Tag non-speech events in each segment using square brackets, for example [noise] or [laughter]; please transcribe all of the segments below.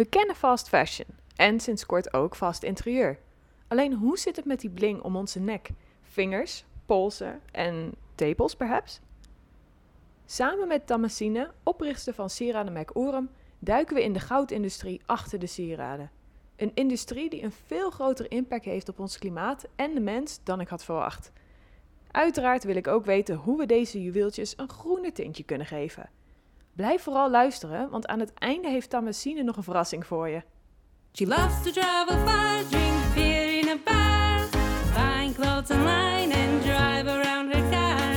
We kennen fast fashion en sinds kort ook fast interieur. Alleen hoe zit het met die bling om onze nek, vingers, polsen en tepels perhaps? Samen met Damascene, oprichter van Sieraden Mac Orum, duiken we in de goudindustrie achter de sieraden. Een industrie die een veel groter impact heeft op ons klimaat en de mens dan ik had verwacht. Uiteraard wil ik ook weten hoe we deze juweeltjes een groener tintje kunnen geven. Blijf vooral luisteren, want aan het einde heeft Damascene nog een verrassing voor je. She loves to travel far, drink beer in a bar, buying clothes online and drive around her car.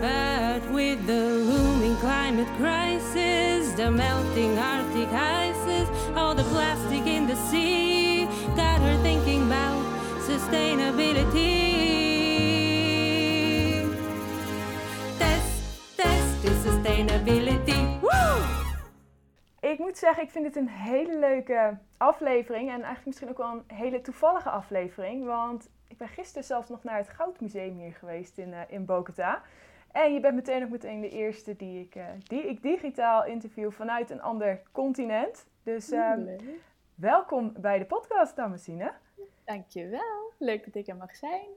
But with the looming climate crisis, the melting Arctic ices, all the plastic in the sea, got her thinking about sustainability. Moet zeggen, ik vind dit een hele leuke aflevering. En eigenlijk misschien ook wel een hele toevallige aflevering. Want ik ben gisteren zelfs nog naar het Goudmuseum hier geweest in, eh, in Bogota. En je bent meteen ook meteen de eerste die ik, eh, die ik digitaal interview vanuit een ander continent. Dus ehm, welkom bij de podcast, Damascene. Dankjewel. Leuk dat ik er mag zijn.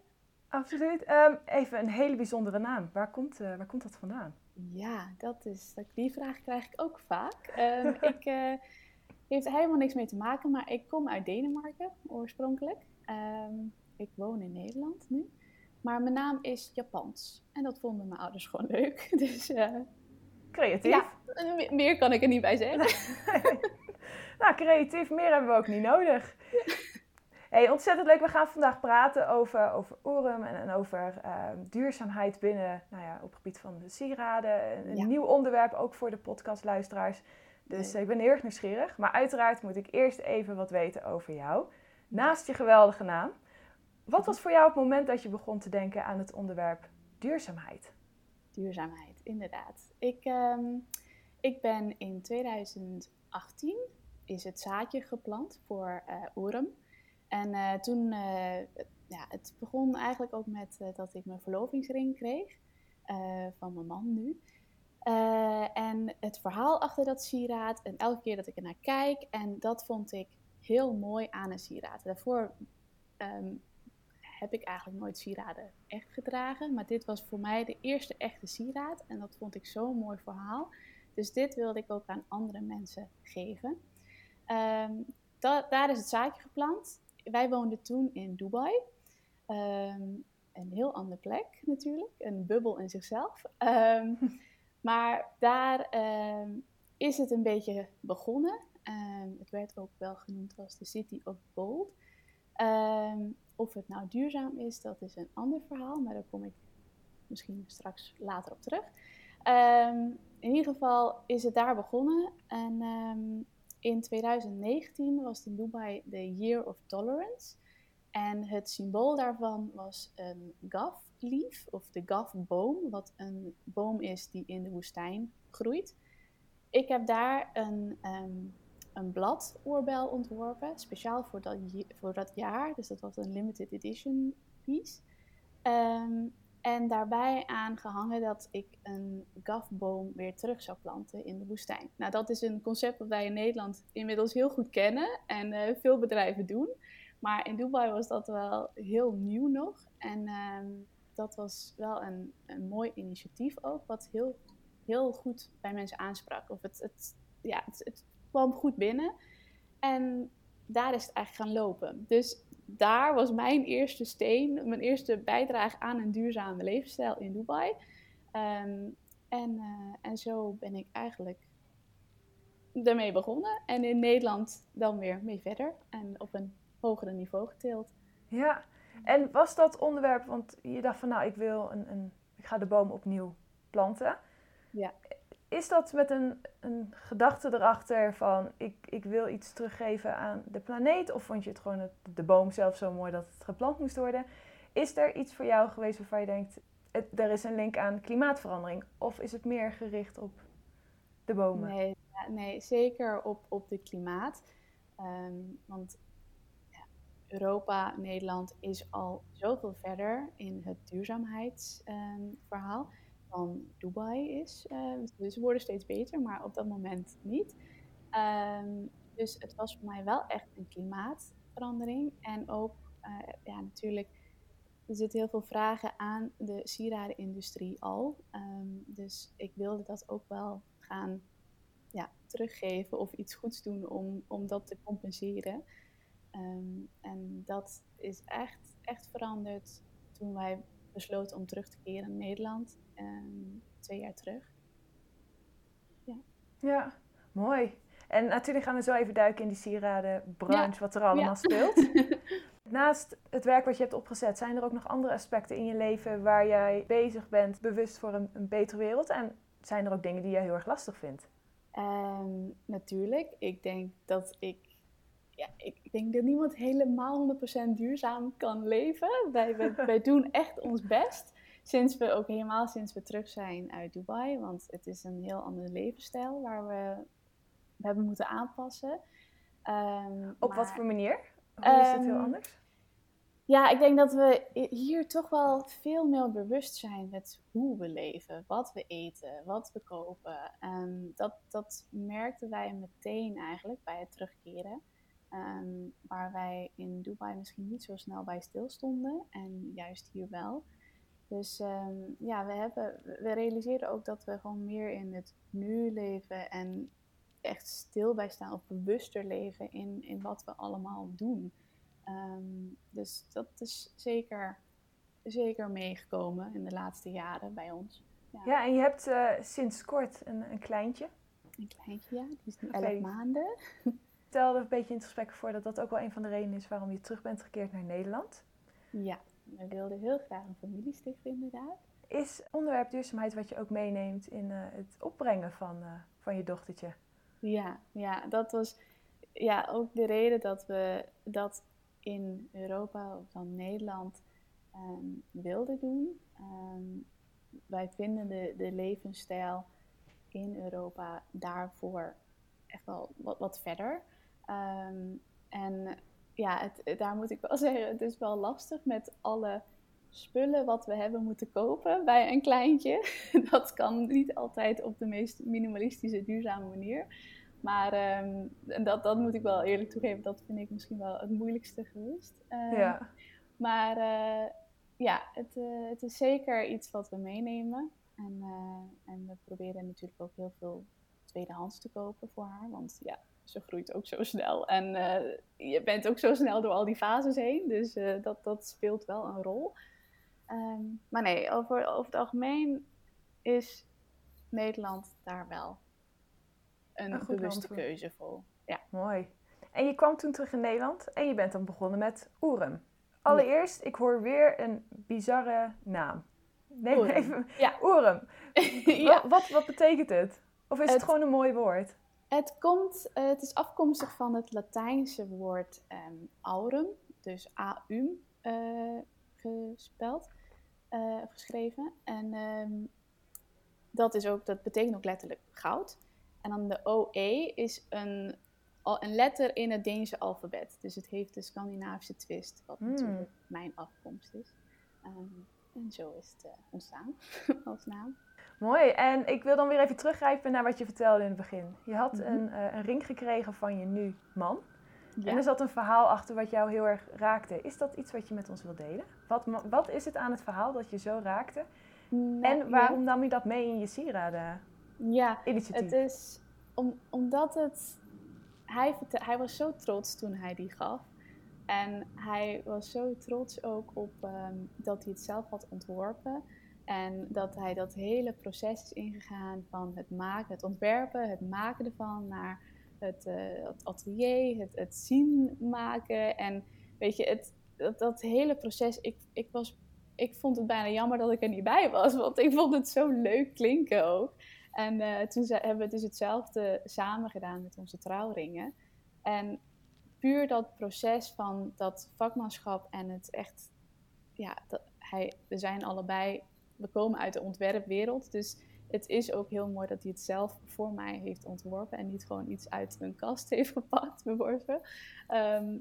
Absoluut. Ehm, even een hele bijzondere naam. Waar komt, eh, waar komt dat vandaan? Ja, dat is, die vraag krijg ik ook vaak. Ehm, [laughs] ik eh, heeft er helemaal niks mee te maken, maar ik kom uit Denemarken oorspronkelijk. Ehm, ik woon in Nederland nu. Maar mijn naam is Japans. En dat vonden mijn ouders gewoon leuk. [laughs] Dus eh, Creatief. ja, me- meer kan ik er niet bij zeggen. [laughs] nou, creatief, meer hebben we ook niet nodig. Hey, ontzettend leuk. We gaan vandaag praten over, over en, en over ehm, duurzaamheid binnen, nou ja, op het gebied van de sieraden. Een, Ja. nieuw onderwerp ook voor de podcastluisteraars. Dus eh, ik ben heel erg nieuwsgierig. Maar uiteraard moet ik eerst even wat weten over jou. Naast je geweldige naam. Wat was voor jou het moment dat je begon te denken aan het onderwerp duurzaamheid? Duurzaamheid, inderdaad. Ik, ehm, ik ben in 2018 is het zaadje geplant voor Orum. En eh, toen, eh, ja, het begon eigenlijk ook met eh, dat ik mijn verlovingsring kreeg van mijn man nu. En het verhaal achter dat sieraad en elke keer dat ik er naar kijk en dat vond ik heel mooi aan een sieraad. Daarvoor ehm, heb ik eigenlijk nooit sieraden echt gedragen. Maar dit was voor mij de eerste echte sieraad. En dat vond ik zo'n mooi verhaal. Dus dit wilde ik ook aan andere mensen geven. Ehm, da- daar is het zaadje geplant. Wij woonden toen in Dubai. Ehm, een heel andere plek natuurlijk. Een bubbel in zichzelf. Ehm, [laughs] maar daar ehm, is het een beetje begonnen. Het werd ook wel genoemd als de City of Gold. Of het nou duurzaam is, dat is een ander verhaal, maar daar kom ik misschien straks later op terug. In ieder geval is het daar begonnen. En in 2019 was in Dubai de Year of Tolerance. En het symbool daarvan was een gaf leaf, of de gaf-boom, wat een boom is die in de woestijn groeit. Ik heb daar een, ehm, een bladoorbel ontworpen, speciaal voor dat, voor dat jaar. Dus dat was een limited edition piece. Ehm, en daarbij aangehangen dat ik een gafboom weer terug zou planten in de woestijn. Nou, dat is een concept dat wij in Nederland inmiddels heel goed kennen en eh, veel bedrijven doen. Maar in Dubai was dat wel heel nieuw nog. En ehm, dat was wel een, een mooi initiatief ook, wat heel, heel goed bij mensen aansprak. Of het, het, ja, het, het kwam goed binnen. En daar is het eigenlijk gaan lopen. Dus daar was mijn eerste steen, mijn eerste bijdrage aan een duurzame levensstijl in Dubai. Ehm, en, eh, en zo ben ik eigenlijk daarmee begonnen. En in Nederland dan weer mee verder. En op een hogere niveau getild. Ja, en was dat onderwerp, want je dacht van nou, ik wil een, een ik ga de boom opnieuw planten. Ja. Is dat met een, een gedachte erachter van ik, ik wil iets teruggeven aan de planeet? Of vond je het gewoon de boom zelf zo mooi dat het geplant moest worden? Is er iets voor jou geweest waarvan je denkt, er is een link aan klimaatverandering? Of is het meer gericht op de bomen? Nee, nee zeker op, op de klimaat. Ehm, want ja, Europa, Nederland is al zoveel verder in het duurzaamheidsverhaal dan Dubai is. Dus ze worden steeds beter, maar op dat moment niet. Ehm, Dus het was voor mij wel echt een klimaatverandering. En ook, eh, ja, natuurlijk, er zitten heel veel vragen aan de sieradenindustrie al. Ehm, dus ik wilde dat ook wel gaan ja, teruggeven of iets goeds doen om, om dat te compenseren. En dat is echt, echt veranderd toen wij besloten om terug te keren naar Nederland, ehm, twee jaar terug. Ja. Ja, mooi. En natuurlijk gaan we zo even duiken in die sieradenbranche, wat er allemaal speelt. [laughs] Naast het werk wat je hebt opgezet, zijn er ook nog andere aspecten in je leven waar jij bezig bent, bewust voor een, een betere wereld? En zijn er ook dingen die jij heel erg lastig vindt? Ehm, natuurlijk. Ik denk dat ik ja, ik denk dat niemand helemaal 100% duurzaam kan leven. Wij, wij, [laughs] wij, doen echt ons best. Sinds we ook helemaal sinds we terug zijn uit Dubai. Want het is een heel andere levensstijl waar we, we hebben moeten aanpassen. Um, Op wat voor manier? Hoe is het heel Ehm, anders? Ja, ik denk dat we hier toch wel veel meer bewust zijn met hoe we leven, wat we eten, wat we kopen. En dat, dat merkten wij meteen eigenlijk bij het terugkeren. Ehm, waar wij in Dubai misschien niet zo snel bij stilstonden en juist hier wel. Dus ehm, ja, we, hebben, we realiseren ook dat we gewoon meer in het nu leven en echt stil bij staan of bewuster leven in, in wat we allemaal doen. Ehm, dus dat is zeker, zeker meegekomen in de laatste jaren bij ons. Ja, Ja, en je hebt eh, sinds kort een, een kleintje. Een kleintje, ja. Die is nu Oké. 11 maanden. Vertelde een beetje in het gesprek voor dat dat ook wel een van de redenen is waarom je terug bent gekeerd naar Nederland. Ja, we wilden heel graag een familie stichten inderdaad. Is onderwerp duurzaamheid wat je ook meeneemt in eh, het opbrengen van, eh, van je dochtertje? Ja, ja, dat was ja, ook de reden dat we dat in Europa of dan Nederland ehm, wilden doen. Ehm, wij vinden de, de levensstijl in Europa daarvoor echt wel wat, wat verder. Ehm, en ja, het, het- daar moet ik wel [laughs] zeggen, het is wel lastig met alle spullen wat we hebben moeten kopen bij een kleintje. [laughs] Dat kan niet altijd op de meest minimalistische, duurzame manier. Maar ehm, dat, dat moet ik wel eerlijk toegeven, dat vind ik misschien wel het moeilijkste geweest. Ehm, ja. Maar eh, ja, het, eh, het is zeker iets wat we meenemen. En, eh, en we proberen natuurlijk ook heel veel tweedehands te kopen voor haar. Want ja, ze groeit ook zo snel. En eh, je bent ook zo snel door al die fases heen. Dus eh, dat, dat speelt wel een rol. Ehm, maar nee, over, over het algemeen is Nederland daar wel een, Een bewuste voor. keuze voor. Ja. Mooi. En je kwam toen terug in Nederland en je bent dan begonnen met Oerem. Allereerst, ik hoor weer een bizarre naam. Neem Oerem. even. Ja. [laughs] Ja. Wat, wat, wat betekent het? Of is het, Het- gewoon een mooi woord? Het, komt, eh, het is afkomstig van het Latijnse woord ehm, aurum, dus A-U eh, gespeld, eh, geschreven. En ehm, dat, is ook, dat betekent ook letterlijk goud. En dan de OE is een, een letter in het Deense alfabet. Dus het heeft de Scandinavische twist, wat Hmm. natuurlijk mijn afkomst is. Ehm, en zo is het ontstaan [laughs] als naam. Mooi. En ik wil dan weer even teruggrijpen naar wat je vertelde in het begin. Je had Mhm. een, eh, een ring gekregen van je nu man. Ja. En er zat een verhaal achter wat jou heel erg raakte. Is dat iets wat je met ons wilt delen? Wat, wat is het aan het verhaal dat je zo raakte? Nou, En ja. waarom nam je dat mee in je sieraden Ja, initiatief? Het is om, omdat het. Hij, hij was zo trots toen hij die gaf. En hij was zo trots ook op ehm, dat hij het zelf had ontworpen. En dat hij dat hele proces is ingegaan van het maken, het ontwerpen, het maken ervan naar het, eh, het atelier, het, het zien maken. En weet je, het, dat, dat hele proces, ik, ik, was, ik vond het bijna jammer dat ik er niet bij was. Want ik vond het zo leuk klinken ook. En eh, toen hebben we dus hetzelfde samen gedaan met onze trouwringen. En puur dat proces van dat vakmanschap en het echt, ja, dat, hij, we zijn allebei, we komen uit de ontwerpwereld. Dus het is ook heel mooi dat hij het zelf voor mij heeft ontworpen en niet gewoon iets uit een kast [laughs] heeft gepakt, beworpen. Ehm,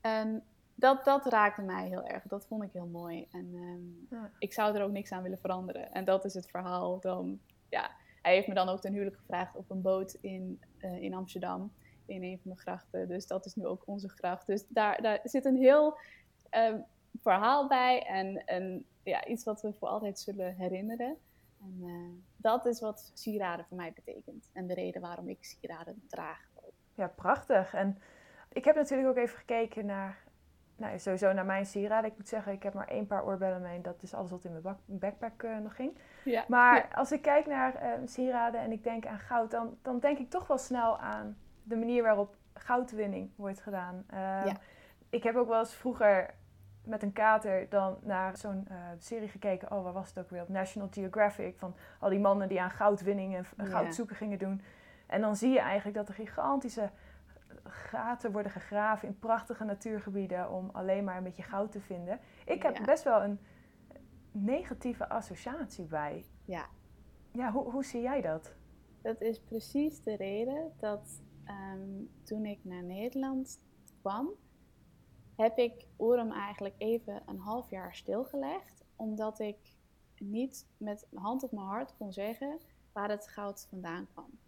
en dat, dat raakte mij heel erg. Dat vond ik heel mooi. En ehm, Ja. ik zou er ook niks aan willen veranderen. En dat is het verhaal. Dan, ja, hij heeft me dan ook ten huwelijk gevraagd op een boot in, eh, in Amsterdam. in een van de grachten. Dus dat is nu ook onze gracht. Dus daar, daar zit een heel ehm, verhaal bij en, en ja, iets wat we voor altijd zullen herinneren. En eh, dat is wat sieraden voor mij betekent. En de reden waarom ik sieraden draag. Ja, prachtig. En ik heb natuurlijk ook even gekeken naar, nou, sowieso naar mijn sieraden. Ik moet zeggen, ik heb maar één paar oorbellen mee. Dat is alles wat in mijn backpack eh, nog ging. Ja. Maar als ik kijk naar eh, sieraden en ik denk aan goud, dan, dan denk ik toch wel snel aan de manier waarop goudwinning wordt gedaan. Ehm, Ja. Ik heb ook wel eens vroeger met een kater dan naar zo'n eh, serie gekeken. Oh, waar was het ook weer? Op National Geographic. Van al die mannen die aan goudwinning en Ja. goud zoeken gingen doen. En dan zie je eigenlijk dat er gigantische gaten worden gegraven in prachtige natuurgebieden om alleen maar een beetje goud te vinden. Ik heb Ja. best wel een negatieve associatie bij. Ja. Ja, hoe, hoe zie jij dat? Dat is precies de reden dat ehm, toen ik naar Nederland kwam, heb ik Orum eigenlijk even een half jaar stilgelegd. Omdat ik niet met hand op mijn hart kon zeggen waar het goud vandaan kwam.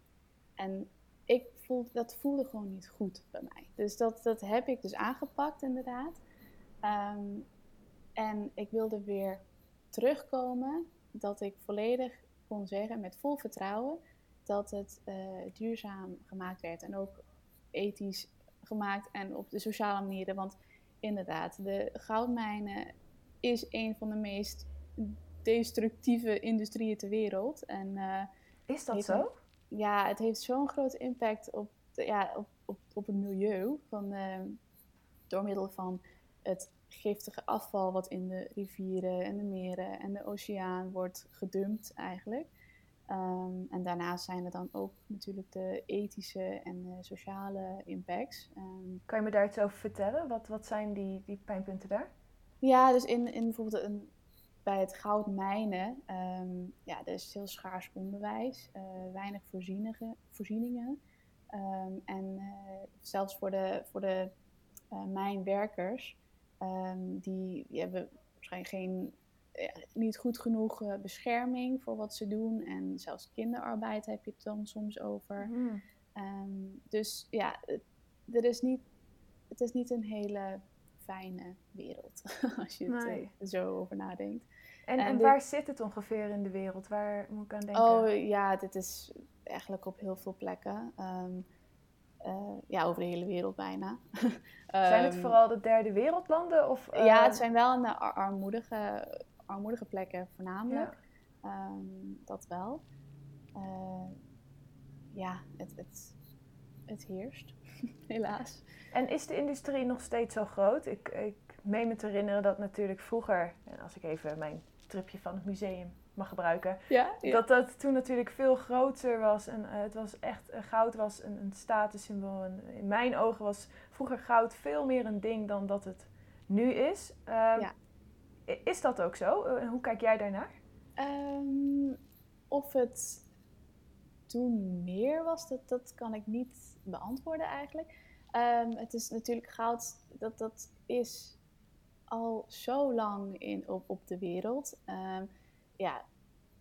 En ik voelde, dat voelde gewoon niet goed bij mij. Dus dat, dat heb ik dus aangepakt inderdaad. Ehm, en ik wilde weer terugkomen dat ik volledig kon zeggen met vol vertrouwen dat het eh, duurzaam gemaakt werd en ook ethisch gemaakt en op de sociale manieren. Want inderdaad, de goudmijnen is een van de meest destructieve industrieën ter wereld. En eh, Is dat zo? ja, het heeft zo'n grote impact op, ja, op, op, op het milieu. Van, eh, door middel van het giftige afval wat in de rivieren en de meren en de oceaan wordt gedumpt eigenlijk. Ehm, en daarnaast zijn er dan ook natuurlijk de ethische en de sociale impacts. Ehm, Kan je me daar iets over vertellen? Wat, wat zijn die, die pijnpunten daar? Ja, dus in, in bijvoorbeeld een, bij het goudmijnen, ehm ja, er is heel schaars onderwijs, eh, weinig voorzienige, voorzieningen. En eh, zelfs voor de, voor de eh, mijnwerkers, die, die hebben waarschijnlijk geen, niet goed genoeg eh, bescherming voor wat ze doen. En zelfs kinderarbeid heb je het dan soms over. Hmm. Ehm, dus ja, het, er is niet, het is niet een hele fijne wereld [laughs] als je het Nee. eh, zo over nadenkt. En, En en dit- waar zit het ongeveer in de wereld? Waar moet ik aan denken? Oh ja, dit is eigenlijk op heel veel plekken. Ehm, eh, ja, over de hele wereld bijna. [laughs] zijn het Ehm, vooral de derde wereldlanden? Of, Ja, eh, het zijn wel eh, ar- armoedige, armoedige plekken voornamelijk. Ehm, dat wel. Eh, ja, het, het, het heerst, [laughs] helaas. En is de industrie nog steeds zo groot? Ik, ik meen me te herinneren dat natuurlijk vroeger, en als ik even mijn tripje van het museum mag gebruiken, Ja, dat dat toen natuurlijk veel groter was. En eh, het was echt, eh, goud was een, een statussymbool. En in mijn ogen was vroeger goud veel meer een ding dan dat het nu is. Ehm, Ja. Is dat ook zo? Eh, En hoe kijk jij daarnaar? Ehm, of het toen meer was, dat, dat kan ik niet beantwoorden eigenlijk. Ehm, het is natuurlijk goud, dat, dat is al zo lang in, op, op de wereld. Ehm, ja,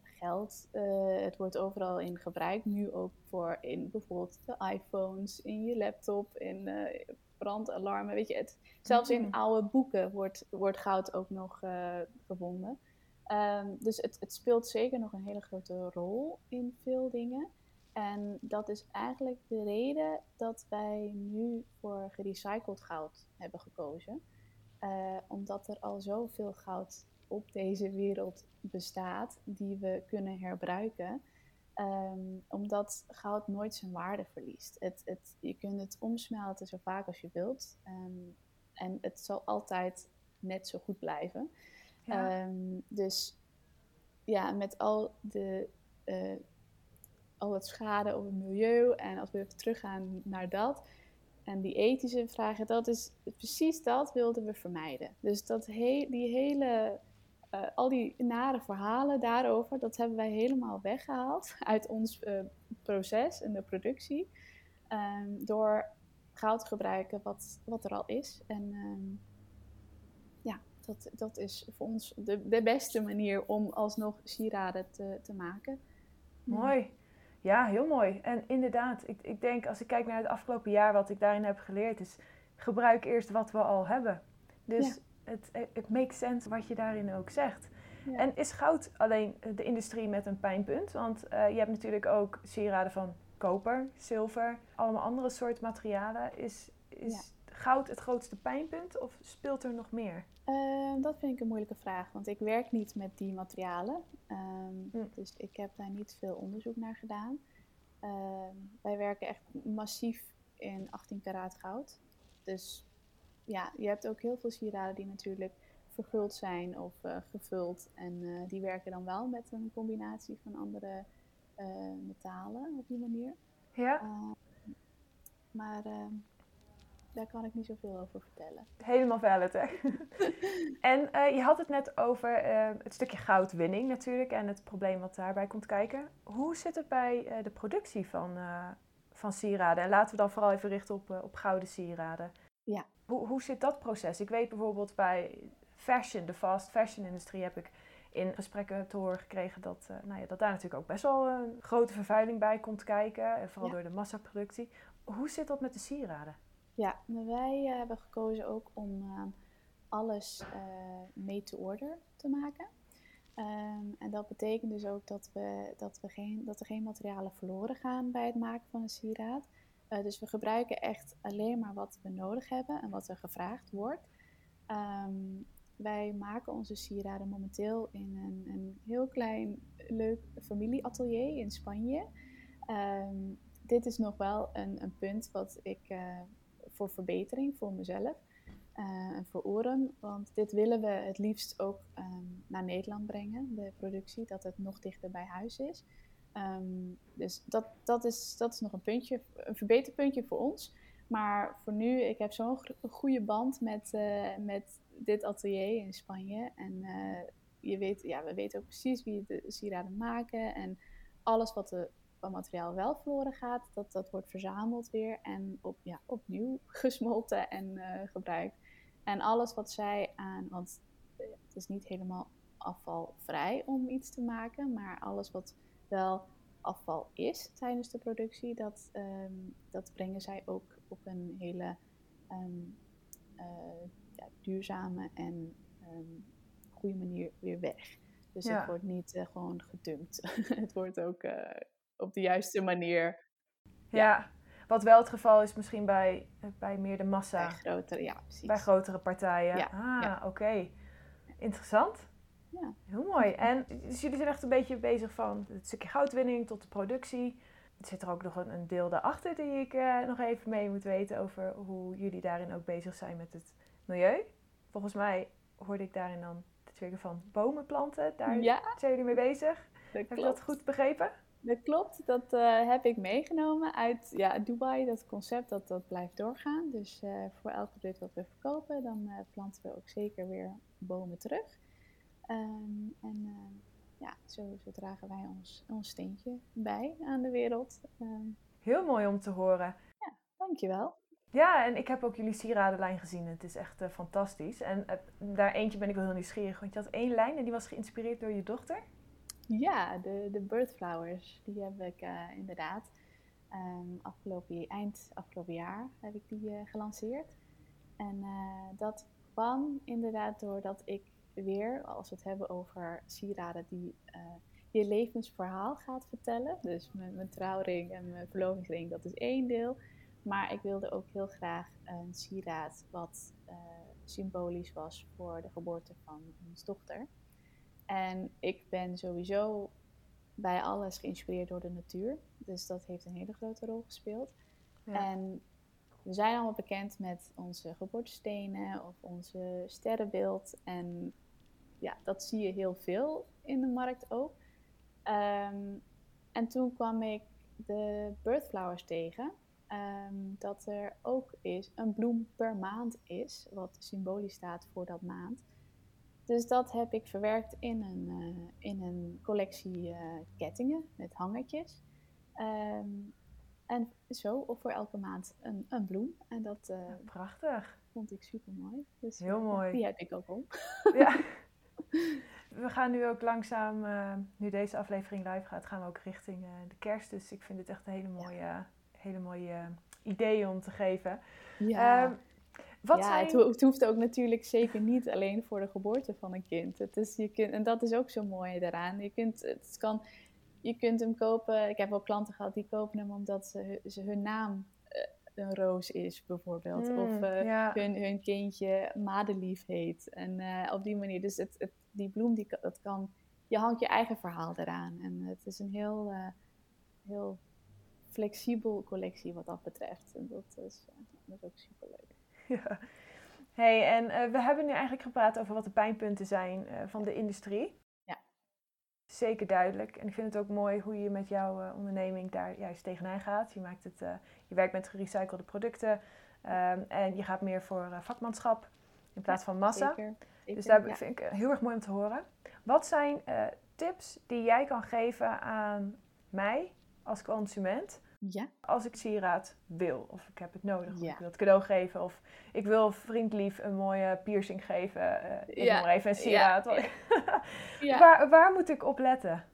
geld, eh, het wordt overal in gebruikt. Nu ook voor in bijvoorbeeld de iPhones, in je laptop, in eh, brandalarmen. Weet je, het, zelfs in Mhm. oude boeken wordt, wordt goud ook nog eh, gevonden. Ehm, dus het, het speelt zeker nog een hele grote rol in veel dingen. En dat is eigenlijk de reden dat wij nu voor gerecycled goud hebben gekozen. Eh, omdat er al zoveel goud op deze wereld bestaat die we kunnen herbruiken. Ehm, omdat goud nooit zijn waarde verliest. Het, het, je kunt het omsmelten zo vaak als je wilt. Ehm, en het zal altijd net zo goed blijven. Ja. Ehm, dus ja, met al, de, eh, al het schade op het milieu en als we even teruggaan naar dat en die ethische vragen, dat is precies dat wilden we vermijden. Dus dat he- die hele, eh, al die nare verhalen daarover, dat hebben wij helemaal weggehaald [laughs] uit ons eh, proces en de productie. ehm, door goud te gebruiken wat, wat er al is. En ehm, ja, dat, dat is voor ons de, de beste manier om alsnog sieraden te, te maken. Mooi. Ja, heel mooi. En inderdaad, ik, ik denk als ik kijk naar het afgelopen jaar, wat ik daarin heb geleerd, is gebruik eerst wat we al hebben. Dus het, het makes sense wat je daarin ook zegt. Ja. En is goud alleen de industrie met een pijnpunt? Want eh, je hebt natuurlijk ook sieraden van koper, zilver, allemaal andere soort materialen. Is, is goud het grootste pijnpunt of speelt er nog meer? Ehm, dat vind ik een moeilijke vraag, want ik werk niet met die materialen. Ehm, Hm. Dus ik heb daar niet veel onderzoek naar gedaan. Ehm, wij werken echt massief in 18 karaat goud. Dus ja, je hebt ook heel veel sieraden die natuurlijk verguld zijn of eh, gevuld. En eh, die werken dan wel met een combinatie van andere eh, metalen op die manier. Ja, Ehm, maar ehm, daar kan ik niet zoveel over vertellen. helemaal valid hè. [laughs] en je had het net over het stukje goudwinning natuurlijk en het probleem wat daarbij komt kijken. Hoe zit het bij de productie van, van sieraden? En laten we dan vooral even richten op, op gouden sieraden. Ja. Hoe, hoe zit dat proces? Ik weet bijvoorbeeld bij fashion, de fast fashion industrie, heb ik in gesprekken te horen gekregen dat, eh, nou ja, dat daar natuurlijk ook best wel een grote vervuiling bij komt kijken. En vooral Ja. door de massaproductie. Hoe zit dat met de sieraden? Ja, maar wij eh, hebben gekozen ook om eh, alles eh made to order te maken. Ehm, en dat betekent dus ook dat, we, dat, we geen, dat er geen materialen verloren gaan bij het maken van een sieraad. Eh, dus we gebruiken echt alleen maar wat we nodig hebben en wat er gevraagd wordt. Ehm, wij maken onze sieraden momenteel in een, een heel klein, leuk familieatelier in Spanje. Ehm, dit is nog wel een, een punt wat ik eh, voor verbetering voor mezelf eh, en voor Oren. Want dit willen we het liefst ook ehm, naar Nederland brengen, de productie, dat het nog dichter bij huis is. Ehm, dus dat, dat, is, dat is nog een puntje, een verbeterpuntje voor ons. Maar voor nu, ik heb zo'n goede band met, eh, met dit atelier in Spanje. En eh, je weet, ja, we weten ook precies wie de sieraden maken. En alles wat er van materiaal wel verloren gaat, dat, dat wordt verzameld weer en op, ja, opnieuw [laughs] gesmolten en eh, gebruikt. En alles wat zij aan, want het is niet helemaal afvalvrij om iets te maken, maar alles wat wel afval is tijdens de productie, dat, ehm, dat brengen zij ook op een hele ehm, eh, ja, duurzame en ehm, goede manier weer weg. Dus Ja. het wordt niet eh, gewoon gedumpt. [laughs] het wordt ook eh, op de juiste manier Ja. wat wel het geval is misschien bij, bij meer de massa, bij grotere, ja precies. bij grotere partijen. Ja, Ah, ja. oké. Interessant. Ja. Heel mooi. En dus jullie zijn echt een beetje bezig van het stukje goudwinning tot de productie. Er zit er ook nog een, een deel daarachter die ik eh, nog even mee moet weten over hoe jullie daarin ook bezig zijn met het milieu. Volgens mij hoorde ik daarin dan de trigger van bomen planten. Daar ja, zijn jullie mee bezig. Heb je klopt. dat goed begrepen? Dat klopt, dat eh, heb ik meegenomen uit ja, Dubai. Dat concept dat, dat blijft doorgaan. Dus eh, voor elk product wat we verkopen, dan planten we ook zeker weer bomen terug. Ehm, en eh, ja, zo, zo dragen wij ons, ons steentje bij aan de wereld. Ehm, Heel mooi om te horen. dankjewel. Ja, en ik heb ook jullie sieradenlijn gezien. Het is echt eh, fantastisch. En eh, daar eentje ben ik wel heel nieuwsgierig. Want je had één lijn en die was geïnspireerd door je dochter. Ja, de, de bird flowers, die heb ik inderdaad ehm, afgelopen, eind afgelopen jaar heb ik die gelanceerd. En dat kwam inderdaad doordat ik weer, als we het hebben over sieraden die eh, je levensverhaal gaat vertellen. Dus mijn, mijn trouwring en mijn verlovingsring, dat is één deel. Maar ik wilde ook heel graag een sieraad wat eh, symbolisch was voor de geboorte van ons dochter. En ik ben sowieso bij alles geïnspireerd door de natuur. Dus dat heeft een hele grote rol gespeeld. Ja. En we zijn allemaal bekend met onze geboortestenen of onze sterrenbeeld. En ja, dat zie je heel veel in de markt ook. Ehm, en toen kwam ik de birdflowers tegen. ehm, dat er ook is een bloem per maand is, wat symbolisch staat voor dat maand. Dus dat heb ik verwerkt in een, eh, in een collectie eh, kettingen met hangertjes. Ehm, en zo, of voor elke maand een, een bloem. En dat eh, Prachtig. vond ik super mooi. Dus Heel mooi. die heb ik ook om. Ja. [laughs] [laughs] We gaan nu ook langzaam, uh, nu deze aflevering live gaat, gaan we ook richting uh, de kerst. Dus ik vind het echt een hele mooie, ja. hele mooie ideeën om te geven. Ja. Uh, wat ja, zijn... het, ho het, hoeft ook natuurlijk zeker niet alleen voor de geboorte van een kind. Het is, je kunt, en dat is ook zo mooi daaraan. Je kunt, het kan, je kunt hem kopen. Ik heb ook klanten gehad die kopen hem omdat ze, ze hun naam een roos is, bijvoorbeeld. Mm, of uh, hun, hun kindje Madelief heet. En uh, op die manier. Dus het, het, die bloem, die, dat kan. Je hangt je eigen verhaal eraan. En het is een heel, uh, heel flexibel collectie wat dat betreft. En dat is, dat is ook superleuk. [laughs] Ja. Hey, en we hebben nu eigenlijk gepraat over wat de pijnpunten zijn van de industrie. Zeker duidelijk. En ik vind het ook mooi hoe je met jouw onderneming daar juist tegenaan gaat. Je maakt het je werkt met gerecyclede producten um, en je gaat meer voor uh, vakmanschap in plaats van massa. Zeker, zeker, dus daar vind ik heel erg mooi om te horen. Wat zijn uh, tips die jij kan geven aan mij als consument? Ja. Als ik sieraad wil, of ik heb het nodig, of ik wil het cadeau geven, of ik wil vriendlief een mooie piercing geven. Uh, ik ja. maar even een sieraad. Ja. [laughs] waar, waar moet ik op letten?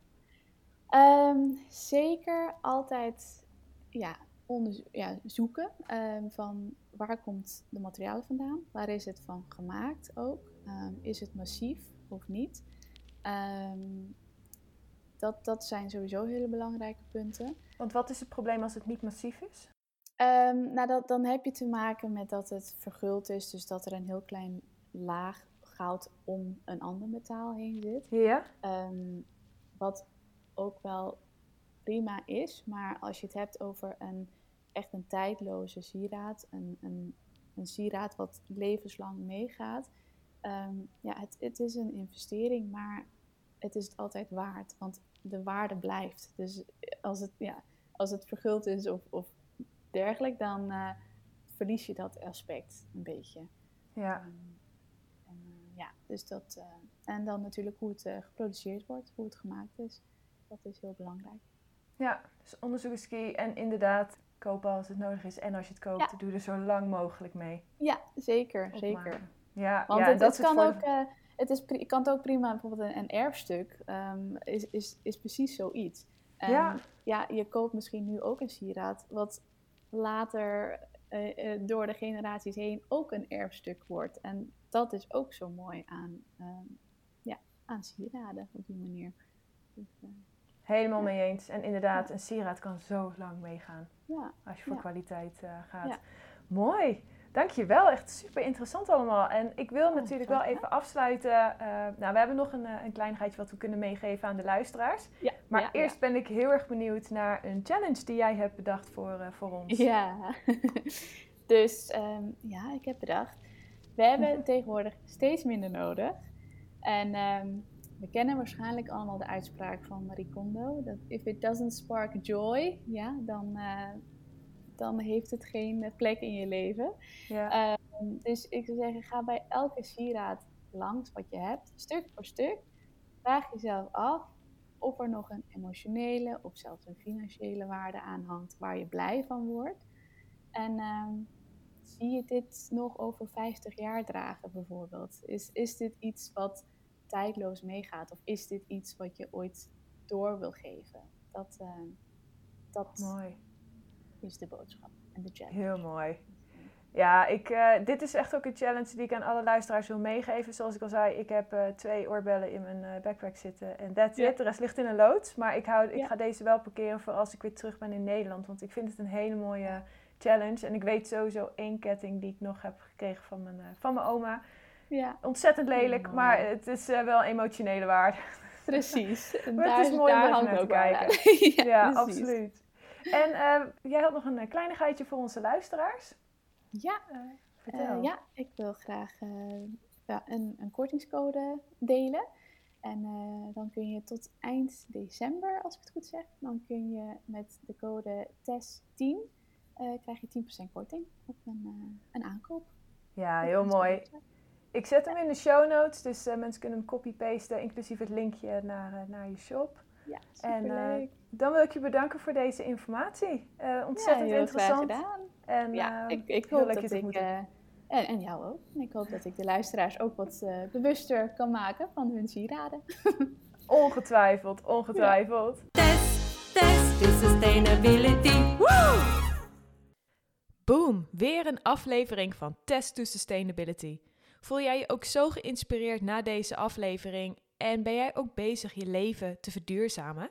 Um, zeker altijd ja, ja, zoeken um, van waar komt de materialen vandaan, waar is het van gemaakt ook, um, is het massief of niet. Dat, dat zijn sowieso hele belangrijke punten. Want wat is het probleem als het niet massief is? nou, dat, dan heb je te maken met dat het verguld is, dus dat er een heel klein laag goud om een ander metaal heen zit. Ja. wat ook wel prima is, maar als je het hebt over een echt een tijdloze sieraad, een, een, een sieraad wat levenslang meegaat. Ehm, ja, het, het is een investering, maar het is het altijd waard, want de waarde blijft. Dus als het, ja, als het verguld is of, of dergelijk, dan uh, verlies je dat aspect een beetje. Ja. Um, en, uh, ja, dus dat. Uh, en dan natuurlijk hoe het geproduceerd wordt, hoe het gemaakt is. Dat is heel belangrijk. Ja, dus onderzoek is key. En inderdaad, kopen als het nodig is. En als je het koopt, doe er zo lang mogelijk mee. Ja, zeker. zeker. Ja, Want ja, het, dat het kan ook, het is, kan het ook prima, bijvoorbeeld een, een erfstuk, um, is, is, is precies zoiets. En, ja. ja, je koopt misschien nu ook een sieraad, wat later uh, uh, door de generaties heen ook een erfstuk wordt. En dat is ook zo mooi aan, um, ja, aan sieraden op die manier. Dus, Helemaal ja. mee eens. En inderdaad, een sieraad kan zo lang meegaan. Ja. Als je voor kwaliteit gaat. Mooi. Dankjewel. Echt super interessant allemaal. En ik wil Oh, natuurlijk wel even afsluiten. Uh, nou, we hebben nog een, een kleinigheidje wat we kunnen meegeven aan de luisteraars. Ja. Maar eerst ben ik heel erg benieuwd naar een challenge die jij hebt bedacht voor, uh, voor ons. Ja. [laughs] dus um, ja, ik heb bedacht. We hebben tegenwoordig steeds minder nodig. En um, we kennen waarschijnlijk allemaal de uitspraak van Marie Kondo. Dat if it doesn't spark joy, ja, dan, uh, dan heeft het geen plek in je leven. Ja. Um, dus ik zou zeggen, ga bij elke sieraad langs wat je hebt, stuk voor stuk. Vraag jezelf af of er nog een emotionele of zelfs een financiële waarde aan hangt waar je blij van wordt. En um, zie je dit nog over 50 jaar dragen bijvoorbeeld? Is, is dit iets wat tijdloos meegaat? Of is dit iets wat je ooit door wil geven? Dat, uh, dat mooi. Is de boodschap en de challenge. Heel mooi. Ja, ik, uh, dit is echt ook een challenge die ik aan alle luisteraars wil meegeven. Zoals ik al zei, ik heb uh, twee oorbellen in mijn backpack zitten. En that's ja. it. De rest ligt in een loods. Maar ik, hou, ik ga deze wel parkeren voor als ik weer terug ben in Nederland. Want ik vind het een hele mooie challenge. En ik weet sowieso één ketting die ik nog heb gekregen van mijn, van mijn oma. Ja. Ontzettend lelijk, oh. maar het is uh, wel emotionele waarde. Precies. [laughs] En maar daar, het is mooi om naar te kijken. [laughs] ja, ja absoluut. En uh, jij had nog een kleinigheidje voor onze luisteraars. Ja, uh, vertel. ja ik wil graag ja, een, een kortingscode delen. En dan kun je tot eind december, als ik het goed zeg, dan kun je met de code TES10 krijg je 10% korting op een, een aankoop. Ja, heel mooi. Ik zet hem in de show notes, dus uh, mensen kunnen hem copy-pasten, inclusief het linkje naar, uh, naar je shop. Ja, superleuk. En uh, dan wil ik je bedanken voor deze informatie. ontzettend ja, heel interessant. Graag gedaan. En, ja, ik, ik hoop dat ik En, en jou ook. En ik hoop dat ik de luisteraars ook wat eh, bewuster kan maken van hun sieraden. [laughs] Ongetwijfeld, ongetwijfeld. Test, test is sustainability. Woo! Boom, weer een aflevering van Test to Sustainability. Voel jij je ook zo geïnspireerd na deze aflevering en ben jij ook bezig je leven te verduurzamen?